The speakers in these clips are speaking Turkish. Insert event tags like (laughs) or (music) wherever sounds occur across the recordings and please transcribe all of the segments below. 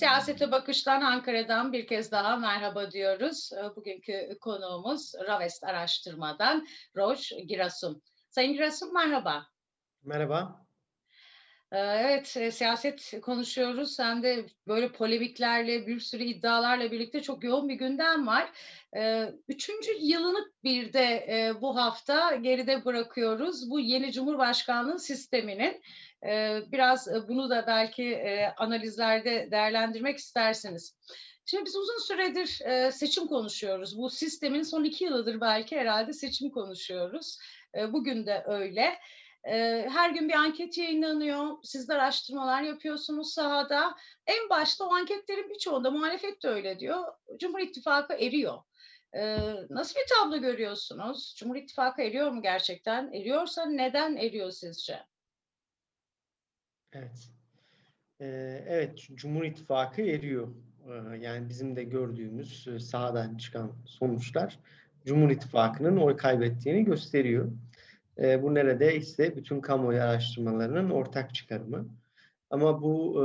Siyasete Bakış'tan Ankara'dan bir kez daha merhaba diyoruz. Ee, bugünkü konuğumuz Ravest Araştırma'dan Roş Girasum. Sayın Girasum merhaba. Merhaba. Ee, evet, e, siyaset konuşuyoruz. Hem de böyle polemiklerle, bir sürü iddialarla birlikte çok yoğun bir gündem var. Ee, üçüncü yılını bir de e, bu hafta geride bırakıyoruz. Bu yeni Cumhurbaşkanlığı sisteminin ee, biraz e, bunu da belki e, analizlerde değerlendirmek isterseniz. Şimdi biz uzun süredir e, seçim konuşuyoruz. Bu sistemin son iki yılıdır belki herhalde seçim konuşuyoruz. Bugün de öyle. Her gün bir anket yayınlanıyor. Sizler araştırmalar yapıyorsunuz sahada. En başta o anketlerin birçoğunda muhalefet de öyle diyor. Cumhur İttifakı eriyor. Nasıl bir tablo görüyorsunuz? Cumhur İttifakı eriyor mu gerçekten? Eriyorsa neden eriyor sizce? Evet. Evet, Cumhur İttifakı eriyor. Yani bizim de gördüğümüz sahadan çıkan sonuçlar Cumhur İttifakı'nın oy kaybettiğini gösteriyor. Ee, bu nerede ise bütün kamuoyu araştırmalarının ortak çıkarımı. Ama bu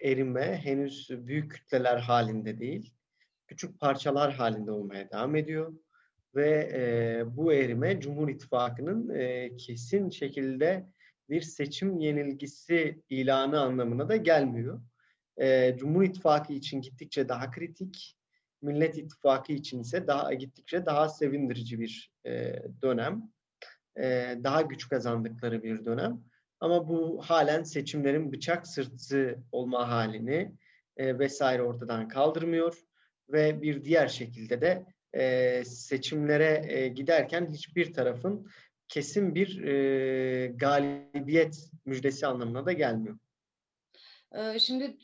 e, erime henüz büyük kütleler halinde değil, küçük parçalar halinde olmaya devam ediyor. Ve e, bu erime Cumhur İttifakı'nın e, kesin şekilde bir seçim yenilgisi ilanı anlamına da gelmiyor. E, Cumhur İttifakı için gittikçe daha kritik, Millet İttifakı için ise daha gittikçe daha sevindirici bir e, dönem. E, daha güç kazandıkları bir dönem. Ama bu halen seçimlerin bıçak sırtı olma halini e, vesaire ortadan kaldırmıyor ve bir diğer şekilde de e, seçimlere giderken hiçbir tarafın kesin bir galibiyet müjdesi anlamına da gelmiyor. Şimdi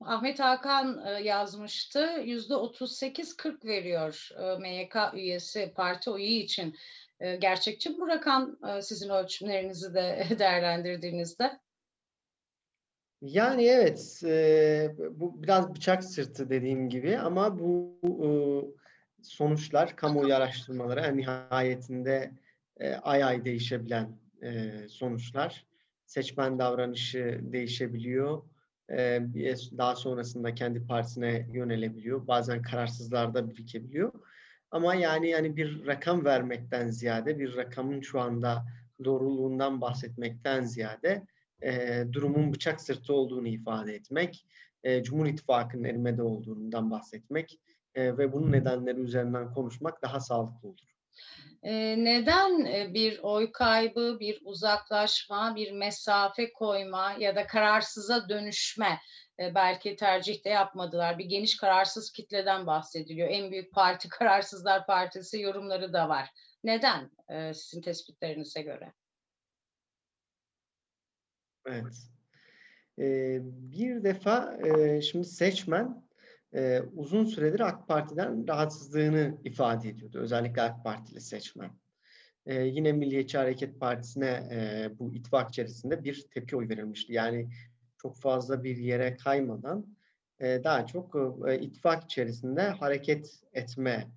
Ahmet Hakan yazmıştı. Yüzde 38-40 veriyor e, MYK üyesi parti oyu için. E, gerçekçi bu rakam e, sizin ölçümlerinizi de (laughs) değerlendirdiğinizde? Yani evet, e, bu biraz bıçak sırtı dediğim gibi ama bu sonuçlar kamuoyu araştırmaları en nihayetinde ay ay değişebilen sonuçlar. Seçmen davranışı değişebiliyor. Daha sonrasında kendi partisine yönelebiliyor. Bazen kararsızlarda birikebiliyor. Ama yani yani bir rakam vermekten ziyade bir rakamın şu anda doğruluğundan bahsetmekten ziyade e, durumun bıçak sırtı olduğunu ifade etmek, e, Cumhur İttifakı'nın erimede olduğundan bahsetmek e, ve bunun nedenleri üzerinden konuşmak daha sağlıklı olur. Neden bir oy kaybı, bir uzaklaşma, bir mesafe koyma ya da kararsıza dönüşme belki tercih de yapmadılar. Bir geniş kararsız kitleden bahsediliyor. En büyük parti (laughs) Kararsızlar Partisi yorumları da var. Neden sizin tespitlerinize göre? Evet. bir defa şimdi seçmen e, uzun süredir AK Parti'den rahatsızlığını ifade ediyordu. Özellikle AK Partili seçmen. E, yine Milliyetçi Hareket Partisi'ne e, bu ittifak içerisinde bir tepki oy verilmişti. Yani çok fazla bir yere kaymadan e, daha çok e, ittifak içerisinde hareket etme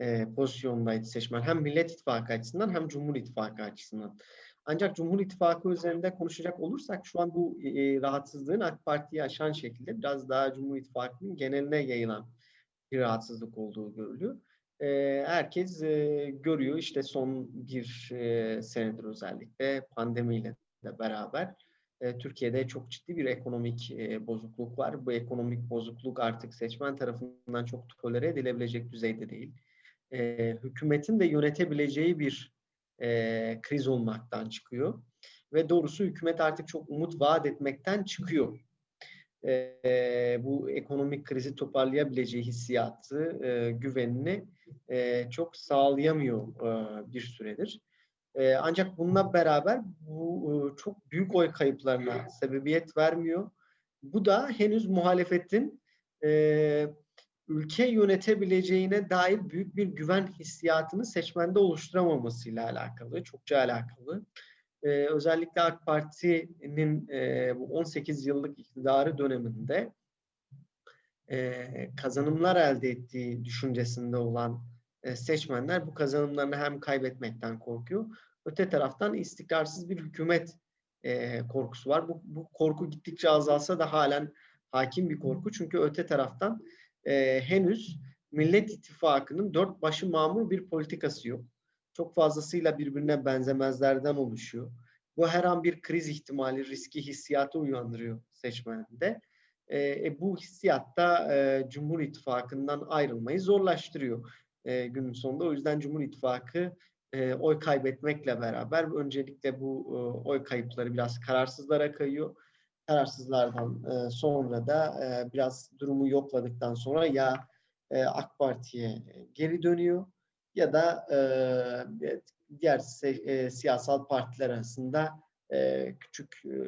e, pozisyondaydı seçmen. Hem Millet İttifakı açısından hem Cumhur İttifakı açısından. Ancak Cumhur İttifakı üzerinde konuşacak olursak şu an bu e, rahatsızlığın AK Parti'yi aşan şekilde biraz daha Cumhur İttifakı'nın geneline yayılan bir rahatsızlık olduğu görülüyor. E, herkes e, görüyor işte son bir e, senedir özellikle pandemiyle de beraber Türkiye'de çok ciddi bir ekonomik bozukluk var. Bu ekonomik bozukluk artık seçmen tarafından çok tolere edilebilecek düzeyde değil. Hükümetin de yönetebileceği bir kriz olmaktan çıkıyor. Ve doğrusu hükümet artık çok umut vaat etmekten çıkıyor. Bu ekonomik krizi toparlayabileceği hissiyatı, güvenini çok sağlayamıyor bir süredir. E, ancak bununla beraber bu e, çok büyük oy kayıplarına sebebiyet vermiyor. Bu da henüz muhalefetin e, ülke yönetebileceğine dair büyük bir güven hissiyatını seçmende oluşturamamasıyla alakalı, çokça alakalı. Ee, özellikle AK Parti'nin e, bu 18 yıllık iktidarı döneminde e, kazanımlar elde ettiği düşüncesinde olan seçmenler bu kazanımlarını hem kaybetmekten korkuyor, öte taraftan istikrarsız bir hükümet e, korkusu var. Bu, bu korku gittikçe azalsa da halen hakim bir korku. Çünkü öte taraftan e, henüz Millet İttifakı'nın dört başı mamur bir politikası yok. Çok fazlasıyla birbirine benzemezlerden oluşuyor. Bu her an bir kriz ihtimali, riski hissiyatı uyandırıyor seçmende. E, e, bu hissiyatta e, Cumhur İttifakı'ndan ayrılmayı zorlaştırıyor e, günün sonunda. O yüzden Cumhur İttifakı e, oy kaybetmekle beraber öncelikle bu e, oy kayıpları biraz kararsızlara kayıyor. Kararsızlardan e, sonra da e, biraz durumu yokladıktan sonra ya e, AK Parti'ye geri dönüyor ya da e, diğer e, siyasal partiler arasında e, küçük e,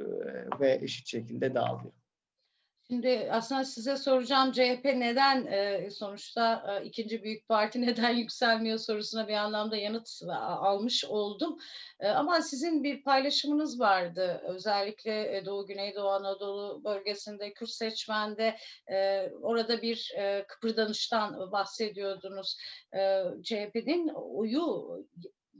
ve eşit şekilde dağılıyor. Şimdi aslında size soracağım CHP neden e, sonuçta e, ikinci büyük parti (laughs) neden yükselmiyor sorusuna bir anlamda yanıt almış oldum. E, ama sizin bir paylaşımınız vardı. Özellikle Doğu Güneydoğu Anadolu bölgesinde Kürt seçmende e, orada bir e, kıpırdanıştan bahsediyordunuz. E, CHP'nin oyu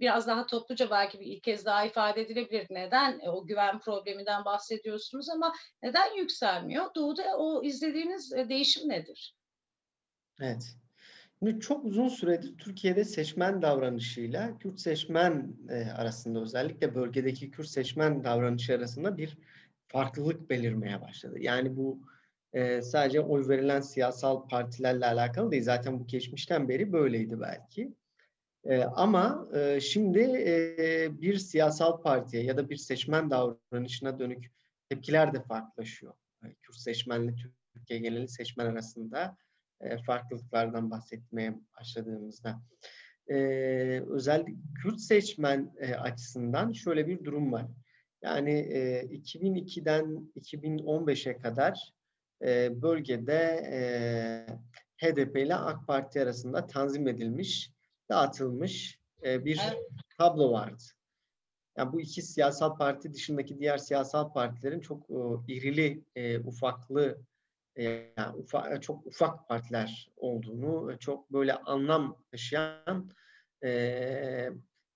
biraz daha topluca belki bir ilk kez daha ifade edilebilir. Neden e, o güven probleminden bahsediyorsunuz ama neden yükselmiyor? Doğu'da o izlediğiniz e, değişim nedir? Evet. Şimdi çok uzun süredir Türkiye'de seçmen davranışıyla Kürt seçmen e, arasında özellikle bölgedeki Kürt seçmen davranışı arasında bir farklılık belirmeye başladı. Yani bu sadece oy verilen siyasal partilerle alakalı değil. Zaten bu geçmişten beri böyleydi belki. E, ama e, şimdi e, bir siyasal partiye ya da bir seçmen davranışına dönük tepkiler de farklılaşıyor. E, Kürt seçmenle Türkiye geneli seçmen arasında e, farklılıklardan bahsetmeye başladığımızda. E, özellikle Kürt seçmen e, açısından şöyle bir durum var. Yani e, 2002'den 2015'e kadar e, bölgede e, HDP ile AK Parti arasında tanzim edilmiş dağıtılmış e, bir tablo vardı. Yani bu iki siyasal parti dışındaki diğer siyasal partilerin çok e, irili, e, ufaklı, e, yani ufa, çok ufak partiler olduğunu, çok böyle anlam taşıyan e,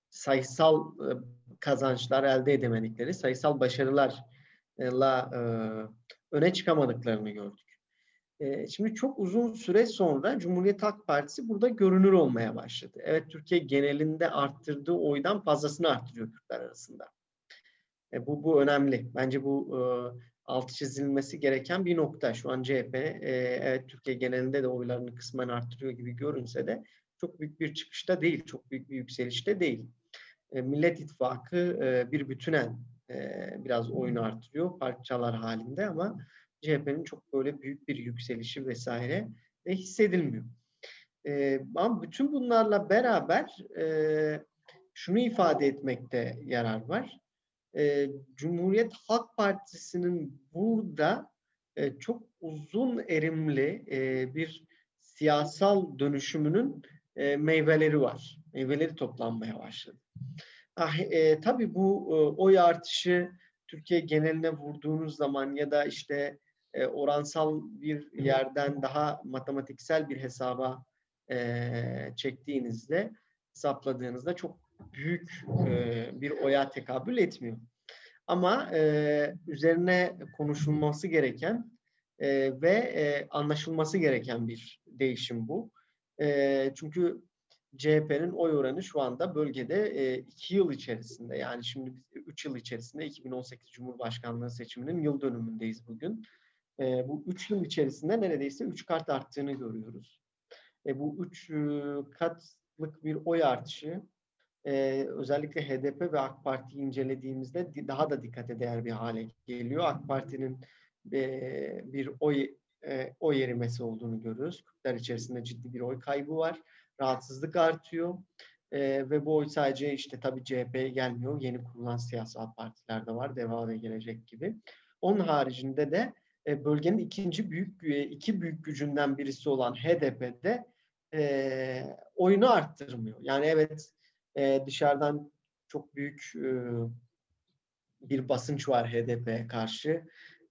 sayısal e, kazançlar elde edemedikleri, sayısal başarılarla e, öne çıkamadıklarını gördük. Şimdi çok uzun süre sonra Cumhuriyet Halk Partisi burada görünür olmaya başladı. Evet Türkiye genelinde arttırdığı oydan fazlasını arttırıyor Kürtler arasında. E, bu, bu önemli. Bence bu e, altı çizilmesi gereken bir nokta. Şu an CHP e, evet Türkiye genelinde de oylarını kısmen arttırıyor gibi görünse de çok büyük bir çıkışta değil, çok büyük bir yükselişte değil. E, Millet İttifakı e, bir bütünen e, biraz oyunu arttırıyor parçalar halinde ama CHP'nin çok böyle büyük bir yükselişi vesaire de hissedilmiyor. E, ama bütün bunlarla beraber e, şunu ifade etmekte yarar var. E, Cumhuriyet Halk Partisi'nin burada e, çok uzun erimli e, bir siyasal dönüşümünün e, meyveleri var. Meyveleri toplanmaya başladı. Ah, e, tabii bu e, oy artışı Türkiye geneline vurduğunuz zaman ya da işte e, oransal bir yerden daha matematiksel bir hesaba e, çektiğinizde hesapladığınızda çok büyük e, bir oya tekabül etmiyor. Ama e, üzerine konuşulması gereken e, ve e, anlaşılması gereken bir değişim bu. E, çünkü CHP'nin oy oranı şu anda bölgede e, iki yıl içerisinde yani şimdi üç yıl içerisinde 2018 Cumhurbaşkanlığı seçiminin yıl dönümündeyiz bugün e, bu üç yıl içerisinde neredeyse üç kat arttığını görüyoruz. E, bu üç e, katlık bir oy artışı e, özellikle HDP ve AK Parti'yi incelediğimizde daha da dikkate değer bir hale geliyor. AK Parti'nin e, bir oy e, oy erimesi olduğunu görüyoruz. Kürtler içerisinde ciddi bir oy kaybı var. Rahatsızlık artıyor. E, ve bu oy sadece işte tabii CHP'ye gelmiyor. Yeni kurulan siyasal partiler de var. Deva ve Gelecek gibi. Onun haricinde de e, bölgenin ikinci büyük iki büyük gücünden birisi olan HDP'de e, oyunu arttırmıyor. Yani evet e, dışarıdan çok büyük e, bir basınç var HDP'ye karşı.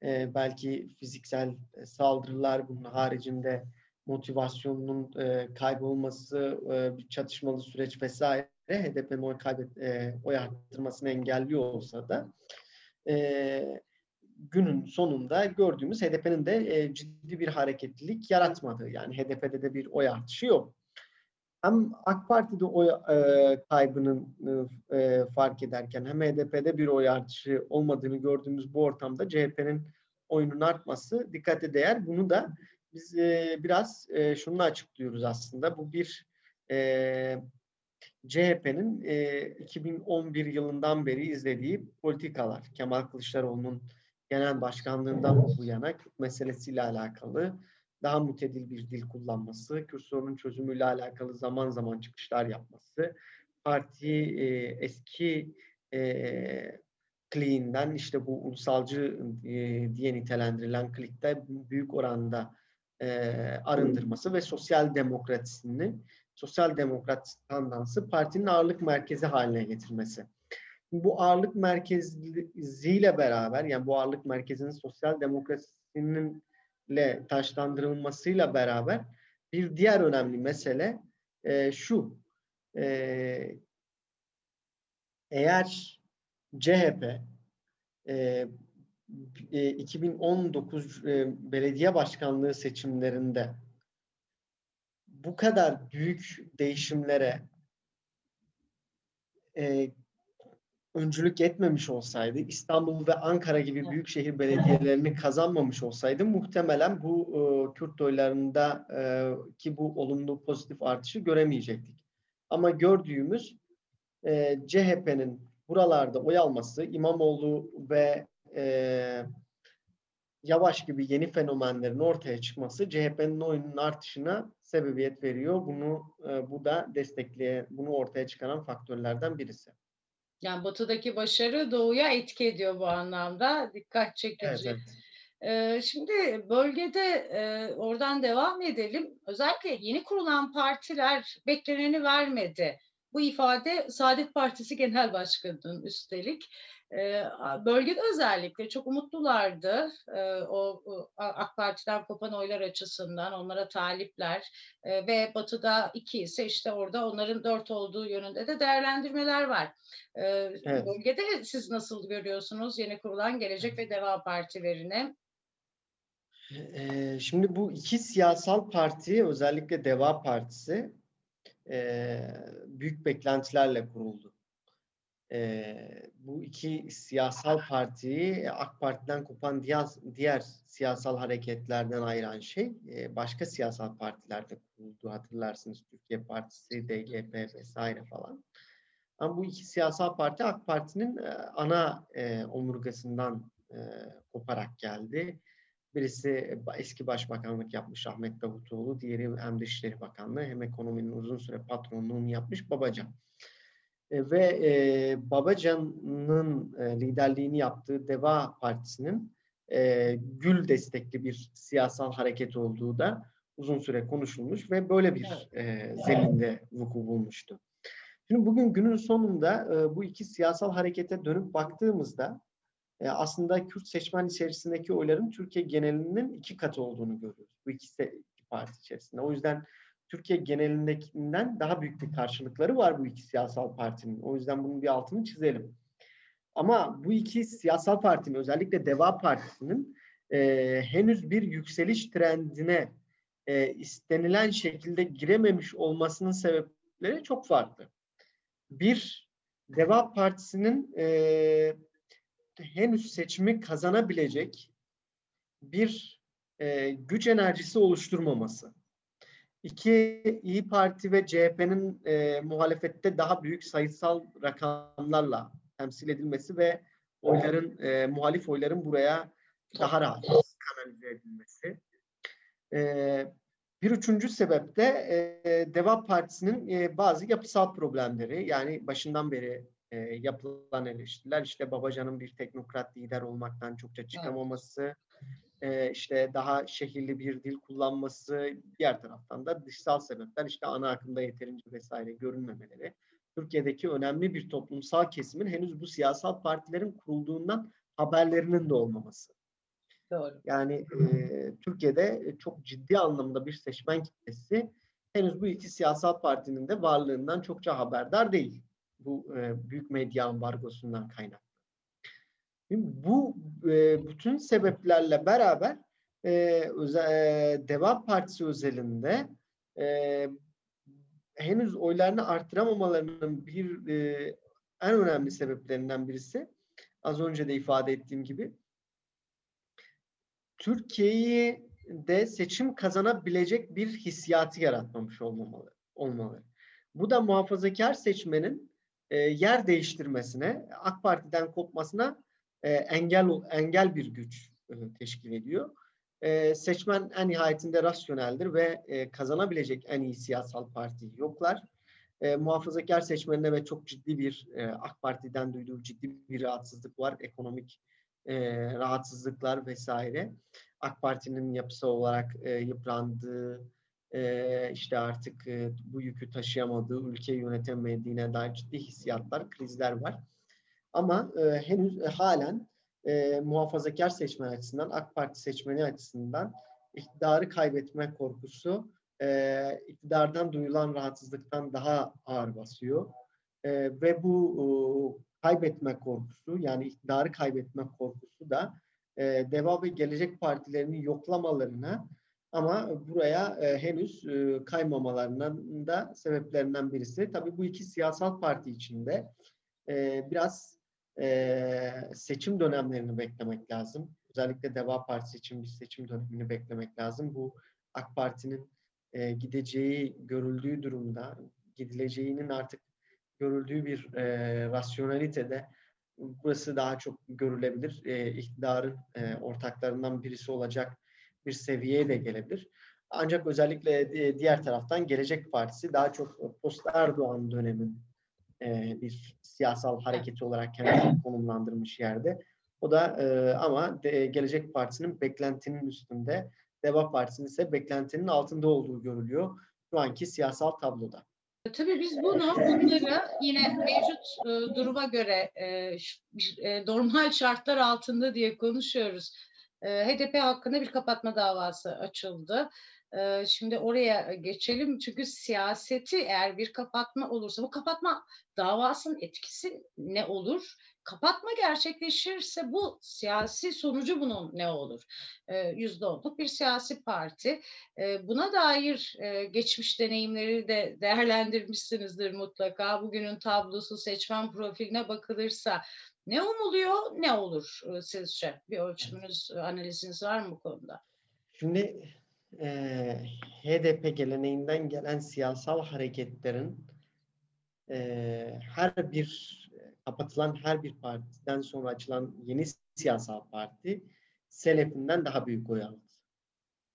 E, belki fiziksel saldırılar bunun haricinde motivasyonunun e, kaybolması, e, bir çatışmalı süreç vesaire HDP'nin oy kaybet, e, oy arttırmasını engelliyor olsa da e, günün sonunda gördüğümüz HDP'nin de e, ciddi bir hareketlilik yaratmadığı. Yani HDP'de de bir oy artışı yok. Hem AK Parti'de oy e, kaybının e, fark ederken hem HDP'de bir oy artışı olmadığını gördüğümüz bu ortamda CHP'nin oyunun artması dikkate değer. Bunu da biz e, biraz e, şunu açıklıyoruz aslında. Bu bir e, CHP'nin e, 2011 yılından beri izlediği politikalar. Kemal Kılıçdaroğlu'nun genel başkanlığından bu yana Kürt meselesiyle alakalı daha mütedil bir dil kullanması, Kürt sorunun çözümüyle alakalı zaman zaman çıkışlar yapması, parti e, eski e, kliğinden işte bu ulusalcı e, diye nitelendirilen klikte büyük oranda e, arındırması ve sosyal demokrasisini sosyal demokrat standansı partinin ağırlık merkezi haline getirmesi. Bu ağırlık merkeziyle beraber yani bu ağırlık merkezinin sosyal demokrasinin ile taşlandırılmasıyla beraber bir diğer önemli mesele e, şu. E, eğer CHP e, 2019 e, belediye başkanlığı seçimlerinde bu kadar büyük değişimlere e, öncülük etmemiş olsaydı, İstanbul ve Ankara gibi büyük şehir belediyelerini kazanmamış olsaydı muhtemelen bu e, Kürt oylarında e, ki bu olumlu pozitif artışı göremeyecektik. Ama gördüğümüz e, CHP'nin buralarda oy alması, İmamoğlu ve e, Yavaş gibi yeni fenomenlerin ortaya çıkması CHP'nin oyunun artışına sebebiyet veriyor. Bunu e, bu da destekleyen, bunu ortaya çıkaran faktörlerden birisi. Yani batıdaki başarı doğuya etki ediyor bu anlamda. Dikkat çekici. Evet, evet. şimdi bölgede e, oradan devam edelim. Özellikle yeni kurulan partiler bekleneni vermedi. Bu ifade Saadet Partisi Genel Başkanı'nın üstelik. bölgede özellikle çok umutlulardı o, AK Parti'den kopan oylar açısından onlara talipler ve Batı'da iki ise işte orada onların dört olduğu yönünde de değerlendirmeler var. evet. Bölgede siz nasıl görüyorsunuz yeni kurulan Gelecek ve Deva Partilerini? Şimdi bu iki siyasal parti özellikle Deva Partisi büyük beklentilerle kuruldu. bu iki siyasal partiyi AK Parti'den kopan diğer, diğer siyasal hareketlerden ayıran şey başka siyasal partilerde kuruldu. Hatırlarsınız Türkiye Partisi, DGP vesaire falan. Ama bu iki siyasal parti AK Parti'nin ana omurgasından koparak geldi. Birisi eski başbakanlık yapmış Ahmet Davutoğlu, diğeri hem Dışişleri Bakanlığı hem ekonominin uzun süre patronluğunu yapmış Babacan. E, ve e, Babacan'ın e, liderliğini yaptığı Deva Partisi'nin e, Gül destekli bir siyasal hareket olduğu da uzun süre konuşulmuş ve böyle bir e, zeminde vuku bulmuştu. Şimdi bugün günün sonunda e, bu iki siyasal harekete dönüp baktığımızda e, aslında Kürt seçmen içerisindeki oyların Türkiye genelinin iki katı olduğunu görüyoruz. Bu iki, iki parti içerisinde. O yüzden Türkiye genelindekinden daha büyük bir karşılıkları var bu iki siyasal partinin. O yüzden bunun bir altını çizelim. Ama bu iki siyasal partinin özellikle Deva Partisi'nin e, henüz bir yükseliş trendine e, istenilen şekilde girememiş olmasının sebepleri çok farklı. Bir, Deva Partisi'nin e, henüz seçimi kazanabilecek bir e, güç enerjisi oluşturmaması. İki, İyi Parti ve CHP'nin e, muhalefette daha büyük sayısal rakamlarla temsil edilmesi ve oyların, e, muhalif oyların buraya daha rahat kanalize edilmesi. E, bir üçüncü sebep de e, Deva Partisi'nin e, bazı yapısal problemleri. Yani başından beri e, yapılan eleştiriler işte Babacan'ın bir teknokrat lider olmaktan çokça çıkamaması, e, işte daha şehirli bir dil kullanması, diğer taraftan da dışsal sebepler işte ana akımda yeterince vesaire görünmemeleri. Türkiye'deki önemli bir toplumsal kesimin henüz bu siyasal partilerin kurulduğundan haberlerinin de olmaması. Doğru. Yani e, Türkiye'de çok ciddi anlamda bir seçmen kitlesi henüz bu iki siyasal partinin de varlığından çokça haberdar değil bu e, büyük medya ambargosundan kaynaklı. Bu e, bütün sebeplerle beraber e, özel, Deva Partisi özelinde e, henüz oylarını arttıramamalarının bir e, en önemli sebeplerinden birisi az önce de ifade ettiğim gibi Türkiye'yi de seçim kazanabilecek bir hissiyatı yaratmamış olmamalı, olmalı. Bu da muhafazakar seçmenin e, yer değiştirmesine, AK Parti'den kopmasına e, engel engel bir güç e, teşkil ediyor. E, seçmen en nihayetinde rasyoneldir ve e, kazanabilecek en iyi siyasal partiyi yoklar. E, muhafazakar seçmenine ve çok ciddi bir e, AK Parti'den duyduğu ciddi bir rahatsızlık var. Ekonomik e, rahatsızlıklar vesaire. AK Parti'nin yapısı olarak e, yıprandığı, e, işte artık bu yükü taşıyamadığı, ülke yönetemediğine dair ciddi hissiyatlar, krizler var. Ama e, henüz e, halen muhafazakar seçmen açısından, AK Parti seçmeni açısından iktidarı kaybetme korkusu e, iktidardan duyulan rahatsızlıktan daha ağır basıyor. Ve bu kaybetme korkusu yani iktidarı kaybetme korkusu da e, Deva ve Gelecek Partilerini yoklamalarına ama buraya e, henüz e, kaymamalarının da sebeplerinden birisi. Tabii bu iki siyasal parti içinde e, biraz e, seçim dönemlerini beklemek lazım. Özellikle Deva Partisi için bir seçim dönemini beklemek lazım. Bu AK Parti'nin e, gideceği görüldüğü durumda, gidileceğinin artık görüldüğü bir e, rasyonalitede burası daha çok görülebilir. E, iktidarın e, ortaklarından birisi olacak bir seviyeye de gelebilir. Ancak özellikle e, diğer taraftan Gelecek Partisi daha çok post Erdoğan dönemin e, bir siyasal hareketi olarak kendini konumlandırmış yerde. O da e, ama de, Gelecek Partisi'nin beklentinin üstünde, Deva Partisi'nin ise beklentinin altında olduğu görülüyor şu anki siyasal tabloda. Tabii biz bunu bunları yine mevcut e, duruma göre e, e, normal şartlar altında diye konuşuyoruz. E, HDP hakkında bir kapatma davası açıldı. E, şimdi oraya geçelim çünkü siyaseti eğer bir kapatma olursa bu kapatma davasının etkisi ne olur? kapatma gerçekleşirse bu siyasi sonucu bunun ne olur? Yüzde onluk bir siyasi parti. Buna dair geçmiş deneyimleri de değerlendirmişsinizdir mutlaka. Bugünün tablosu seçmen profiline bakılırsa ne umuluyor, ne olur sizce? Bir ölçümünüz, analiziniz var mı bu konuda? Şimdi e, HDP geleneğinden gelen siyasal hareketlerin e, her bir kapatılan her bir partiden sonra açılan yeni siyasal parti Selef'inden daha büyük oy aldı.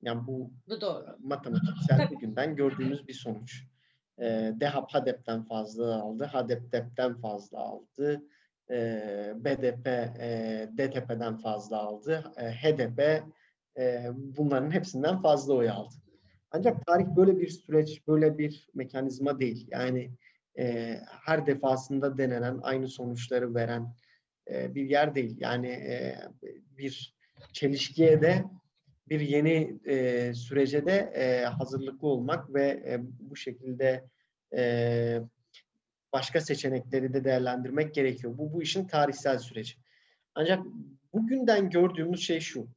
Yani bu, bu doğru. matematiksel (laughs) bugünden gördüğümüz bir sonuç. E, DEHAP HADEP'ten fazla aldı, HADEP DEP'ten fazla aldı, e, BDP e, DTP'den fazla aldı, e, HDP e, bunların hepsinden fazla oy aldı. Ancak tarih böyle bir süreç, böyle bir mekanizma değil. Yani e, her defasında denenen aynı sonuçları veren e, bir yer değil. Yani e, bir çelişkiye de bir yeni e, sürece de e, hazırlıklı olmak ve e, bu şekilde e, başka seçenekleri de değerlendirmek gerekiyor. Bu bu işin tarihsel süreci. Ancak bugünden gördüğümüz şey şu.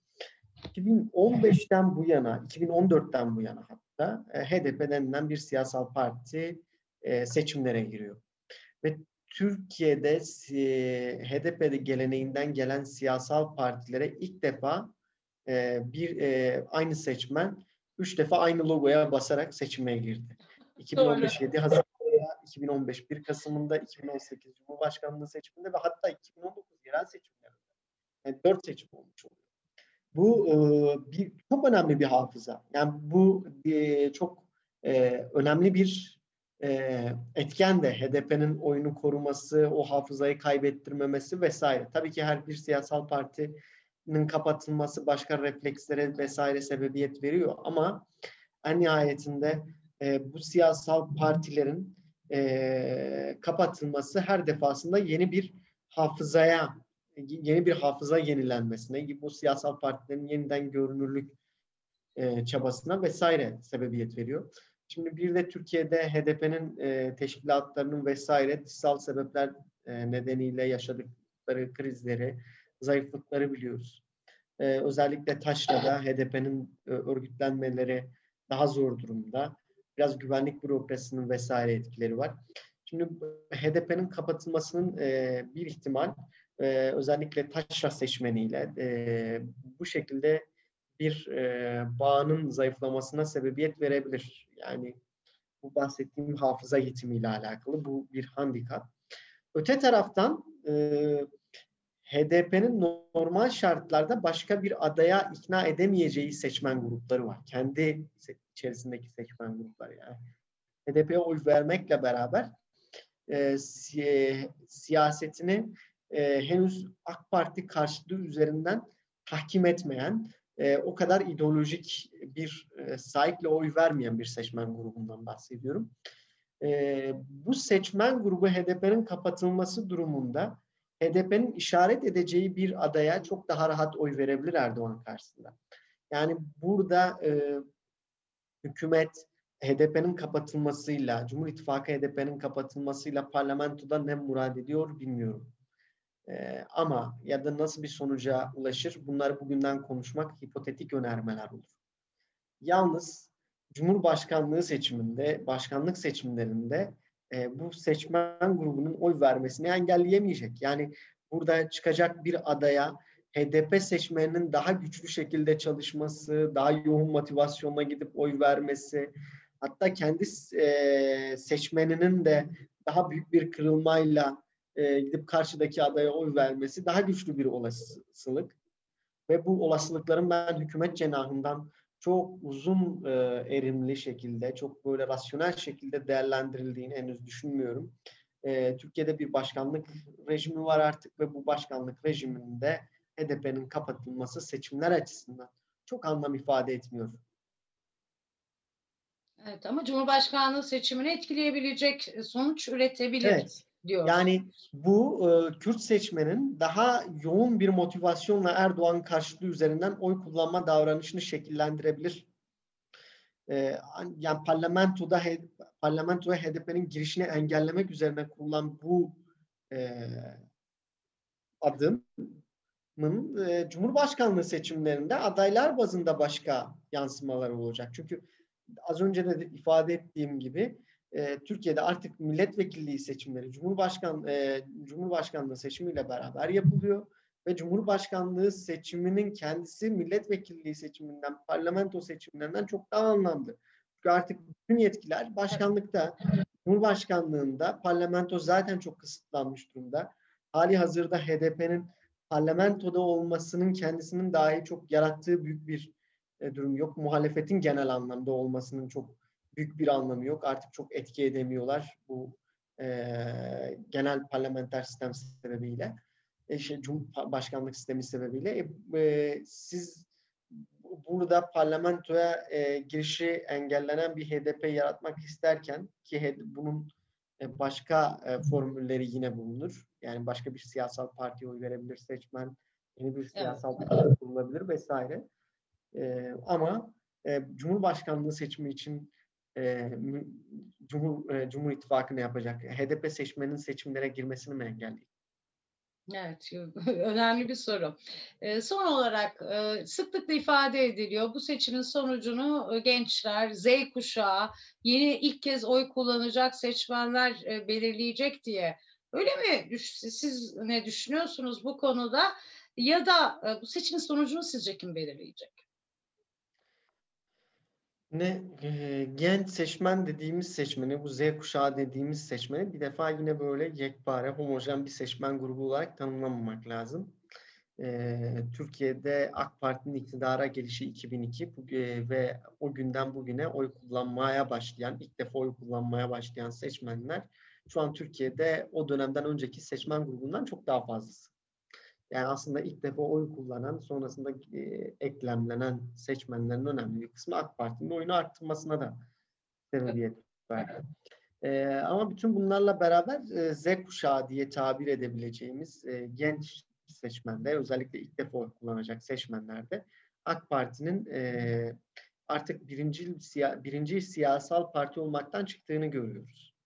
2015'ten bu yana, 2014'ten bu yana hatta e, HDP denilen bir siyasal parti e, seçimlere giriyor. Ve Türkiye'de e, HDP geleneğinden gelen siyasal partilere ilk defa e, bir aynı seçmen üç defa aynı logoya basarak seçime girdi. 2015 7 Haziran'da, 2015 1 Kasım'ında, 2018 Cumhurbaşkanlığı seçiminde ve hatta 2019 yerel seçimlerinde. Yani dört seçim olmuş oluyor. Bu e, bir çok önemli bir hafıza. Yani bu e, çok e, önemli bir e, etken de HDP'nin oyunu koruması, o hafızayı kaybettirmemesi vesaire. Tabii ki her bir siyasal partinin kapatılması başka reflekslere vesaire sebebiyet veriyor ama en nihayetinde e, bu siyasal partilerin e, kapatılması her defasında yeni bir hafızaya yeni bir hafıza yenilenmesine, bu siyasal partilerin yeniden görünürlük e, çabasına vesaire sebebiyet veriyor. Şimdi bir de Türkiye'de HDP'nin e, teşkilatlarının vesaire dışsal sebepler e, nedeniyle yaşadıkları krizleri zayıflıkları biliyoruz. Ee, özellikle Taşra'da HDP'nin e, örgütlenmeleri daha zor durumda. Biraz güvenlik bürokrasisinin vesaire etkileri var. Şimdi HDP'nin kapatılmasının e, bir ihtimal e, özellikle Taşra seçmeniyle e, bu şekilde bir e, bağının zayıflamasına sebebiyet verebilir. Yani bu bahsettiğim hafıza yetimiyle alakalı bu bir handikap. Öte taraftan e, HDP'nin normal şartlarda başka bir adaya ikna edemeyeceği seçmen grupları var. Kendi içerisindeki seçmen grupları yani. HDP'ye oy vermekle beraber e, si siyasetini e, henüz AK Parti karşılığı üzerinden tahkim etmeyen, e, o kadar ideolojik bir e, sahikle oy vermeyen bir seçmen grubundan bahsediyorum. E, bu seçmen grubu HDP'nin kapatılması durumunda HDP'nin işaret edeceği bir adaya çok daha rahat oy verebilir Erdoğan karşısında. Yani burada e, hükümet HDP'nin kapatılmasıyla, Cumhur İttifakı HDP'nin kapatılmasıyla parlamentoda ne murad ediyor bilmiyorum. Ee, ama ya da nasıl bir sonuca ulaşır bunları bugünden konuşmak hipotetik önermeler olur. Yalnız Cumhurbaşkanlığı seçiminde, başkanlık seçimlerinde e, bu seçmen grubunun oy vermesini engelleyemeyecek. Yani burada çıkacak bir adaya HDP seçmeninin daha güçlü şekilde çalışması, daha yoğun motivasyonla gidip oy vermesi, hatta kendi e, seçmeninin de daha büyük bir kırılmayla e, gidip karşıdaki adaya oy vermesi daha güçlü bir olasılık. Ve bu olasılıkların ben hükümet cenahından çok uzun e, erimli şekilde, çok böyle rasyonel şekilde değerlendirildiğini henüz düşünmüyorum. Türkiye'de bir başkanlık rejimi var artık ve bu başkanlık rejiminde HDP'nin kapatılması seçimler açısından çok anlam ifade etmiyor. Evet ama Cumhurbaşkanlığı seçimini etkileyebilecek sonuç üretebilir. Evet diyor. Yani bu e, Kürt seçmenin daha yoğun bir motivasyonla Erdoğan karşıtlığı üzerinden oy kullanma davranışını şekillendirebilir. E, yani parlamentoda parlamentoya HDP'nin girişini engellemek üzerine kurulan bu e, adımın e, Cumhurbaşkanlığı seçimlerinde adaylar bazında başka yansımaları olacak. Çünkü az önce de ifade ettiğim gibi e, Türkiye'de artık milletvekilliği seçimleri Cumhurbaşkan e, Cumhurbaşkanlığı seçimiyle beraber yapılıyor ve Cumhurbaşkanlığı seçiminin kendisi milletvekilliği seçiminden, parlamento seçimlerinden çok daha anlamlı. Çünkü artık bütün yetkiler başkanlıkta, Cumhurbaşkanlığında, parlamento zaten çok kısıtlanmış durumda. Hali hazırda HDP'nin parlamentoda olmasının kendisinin dahi çok yarattığı büyük bir e, durum yok. Muhalefetin genel anlamda olmasının çok büyük bir anlamı yok. Artık çok etki edemiyorlar bu e, genel parlamenter sistem sebebiyle. E, şey, Cumhurbaşkanlık sistemi sebebiyle. E, e, siz burada parlamentoya e, girişi engellenen bir HDP yaratmak isterken ki bunun e, başka e, formülleri yine bulunur. Yani başka bir siyasal partiye oy verebilir seçmen, yeni bir siyasal evet. parti kurulabilir vesaire. E, ama e, Cumhurbaşkanlığı seçimi için e, Cumhur, e, Cumhur İttifakı ne yapacak? HDP seçmenin seçimlere girmesini mi engelleyecek? Evet, (laughs) önemli bir soru. son olarak sıklıkla ifade ediliyor. Bu seçimin sonucunu gençler, Z kuşağı, yeni ilk kez oy kullanacak seçmenler belirleyecek diye. Öyle mi? Siz ne düşünüyorsunuz bu konuda? Ya da bu seçimin sonucunu sizce kim belirleyecek? Ne e, genç seçmen dediğimiz seçmeni, bu Z kuşağı dediğimiz seçmeni bir defa yine böyle yekpare, homojen bir seçmen grubu olarak tanımlamamak lazım. E, Türkiye'de AK Parti'nin iktidara gelişi 2002 bu, e, ve o günden bugüne oy kullanmaya başlayan, ilk defa oy kullanmaya başlayan seçmenler şu an Türkiye'de o dönemden önceki seçmen grubundan çok daha fazlası. Yani aslında ilk defa oy kullanan, sonrasında e, eklemlenen seçmenlerin önemli bir kısmı AK Parti'nin oyunu arttırmasına da sebebiyet verdi. E, ama bütün bunlarla beraber e, Z kuşağı diye tabir edebileceğimiz e, genç seçmenler, özellikle ilk defa oy kullanacak seçmenlerde AK Parti'nin e, artık birinci, siya, birinci siyasal parti olmaktan çıktığını görüyoruz.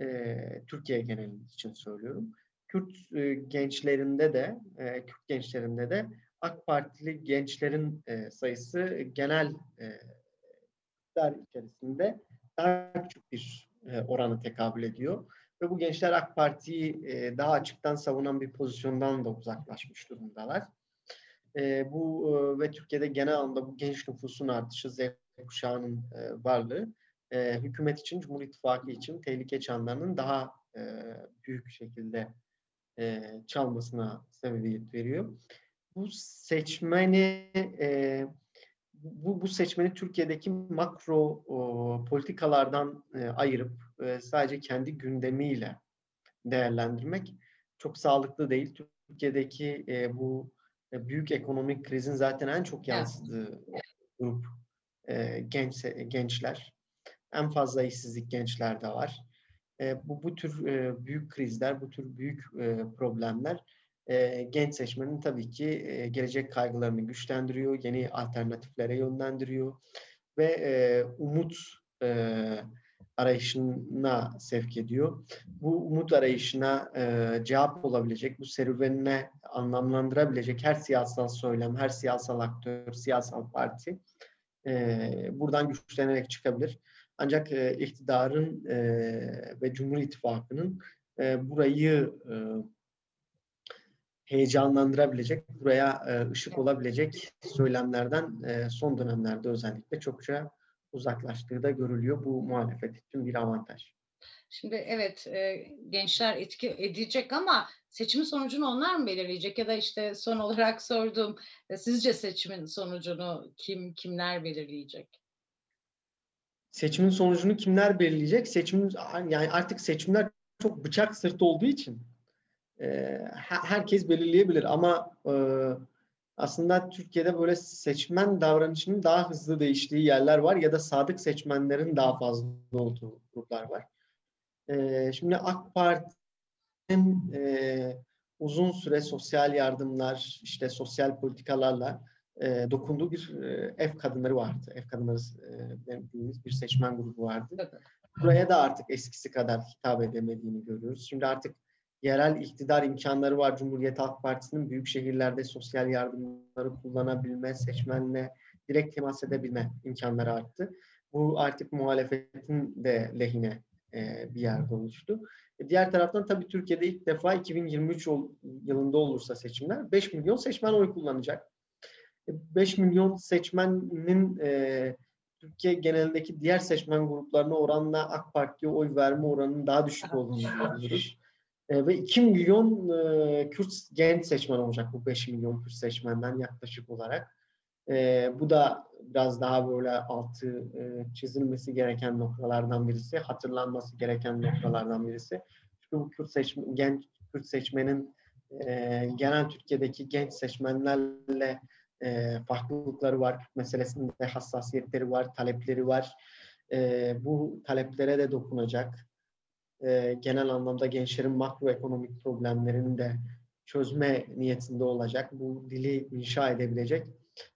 E, Türkiye genelinde için söylüyorum. Kürt e, gençlerinde de, e, Kürt gençlerinde de AK Partili gençlerin e, sayısı genel e, içerisinde daha küçük bir e, oranı tekabül ediyor. Ve bu gençler AK Parti'yi e, daha açıktan savunan bir pozisyondan da uzaklaşmış durumdalar. E, bu e, ve Türkiye'de genel anlamda bu genç nüfusun artışı, Z kuşağının e, varlığı e, hükümet için, Cumhur İttifakı için tehlike çanlarının daha e, büyük şekilde e, çalmasına sebebiyet veriyor. Bu seçmeni e, bu, bu seçmeni Türkiye'deki makro o, politikalardan e, ayırıp e, sadece kendi gündemiyle değerlendirmek çok sağlıklı değil. Türkiye'deki e, bu e, büyük ekonomik krizin zaten en çok yansıdığı grup e, genç gençler. En fazla işsizlik gençlerde var. E, bu bu tür e, büyük krizler, bu tür büyük e, problemler e, genç seçmenin tabii ki e, gelecek kaygılarını güçlendiriyor, yeni alternatiflere yönlendiriyor ve e, umut e, arayışına sevk ediyor. Bu umut arayışına e, cevap olabilecek, bu serüvenine anlamlandırabilecek her siyasal söylem, her siyasal aktör, siyasal parti e, buradan güçlenerek çıkabilir. Ancak e, iktidarın e, ve Cumhur İttifakı'nın e, burayı e, heyecanlandırabilecek, buraya e, ışık olabilecek söylemlerden e, son dönemlerde özellikle çokça uzaklaştığı da görülüyor. Bu muhalefet için bir avantaj. Şimdi evet e, gençler etki edecek ama seçimin sonucunu onlar mı belirleyecek ya da işte son olarak sorduğum e, sizce seçimin sonucunu kim kimler belirleyecek? Seçimin sonucunu kimler belirleyecek? Seçimin yani artık seçimler çok bıçak sırtı olduğu için e, herkes belirleyebilir ama e, aslında Türkiye'de böyle seçmen davranışının daha hızlı değiştiği yerler var ya da sadık seçmenlerin daha fazla olduğu gruplar var. E, şimdi AK Parti'nin uzun süre sosyal yardımlar, işte sosyal politikalarla e, dokunduğu bir e, ev kadınları vardı. Ev kadınları e, dediğimiz bir seçmen grubu vardı. Buraya da artık eskisi kadar hitap edemediğini görüyoruz. Şimdi artık yerel iktidar imkanları var. Cumhuriyet Halk Partisi'nin büyük şehirlerde sosyal yardımları kullanabilme, seçmenle direkt temas edebilme imkanları arttı. Bu artık muhalefetin de lehine e, bir yerde oluştu. E, diğer taraftan tabii Türkiye'de ilk defa 2023 yılında olursa seçimler 5 milyon seçmen oy kullanacak. 5 e, milyon seçmenin e, Türkiye genelindeki diğer seçmen gruplarına oranla AK Parti'ye oy verme oranının daha düşük olduğunu görüyoruz. E, ve 2 milyon e, Kürt genç seçmen olacak bu 5 milyon Kürt seçmenden yaklaşık olarak. E, bu da biraz daha böyle altı e, çizilmesi gereken noktalardan birisi, hatırlanması gereken noktalardan birisi. Çünkü bu Kürt seçmen, genç Kürt seçmenin e, genel Türkiye'deki genç seçmenlerle e, farklılıkları var. Meselesinde hassasiyetleri var, talepleri var. E, bu taleplere de dokunacak e, genel anlamda gençlerin makroekonomik problemlerini de çözme niyetinde olacak. Bu dili inşa edebilecek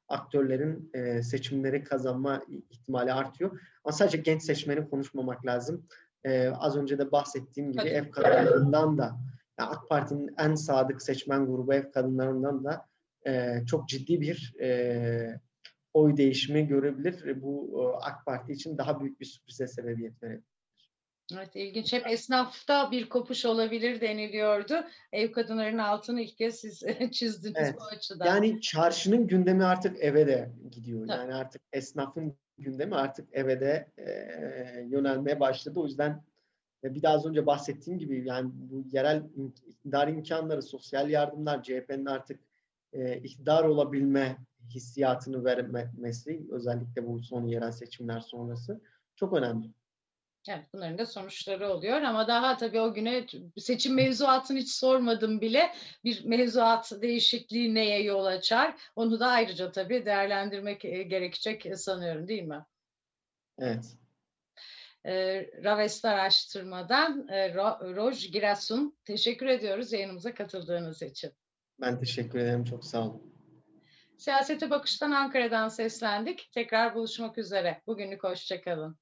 aktörlerin e, seçimleri kazanma ihtimali artıyor. Ama sadece genç seçmeni konuşmamak lazım. E, az önce de bahsettiğim gibi ev kadınlarından da yani AK Parti'nin en sadık seçmen grubu ev kadınlarından da e, çok ciddi bir e, oy değişimi görebilir. Bu e, AK Parti için daha büyük bir sürprize sebebiyet verebilir. Evet ilginç. Hep esnafta bir kopuş olabilir deniliyordu. Ev kadınlarının altını ilk kez siz (laughs) çizdiniz evet. bu açıdan. Yani çarşının gündemi artık eve de gidiyor. Evet. Yani artık esnafın gündemi artık eve de e, yönelmeye başladı. O yüzden e, bir daha az önce bahsettiğim gibi yani bu yerel iktidar imkanları, sosyal yardımlar, CHP'nin artık e, iktidar olabilme hissiyatını vermesi özellikle bu son yerel seçimler sonrası çok önemli. Evet bunların da sonuçları oluyor ama daha tabii o güne seçim mevzuatını hiç sormadım bile bir mevzuat değişikliği neye yol açar onu da ayrıca tabii değerlendirmek e, gerekecek sanıyorum değil mi? Evet. E, Ravest Araştırma'dan e, Roj Girasun teşekkür ediyoruz yayınımıza katıldığınız için. Ben teşekkür ederim çok sağ olun. Siyasete Bakış'tan Ankara'dan seslendik. Tekrar buluşmak üzere. Bugünlük hoşçakalın.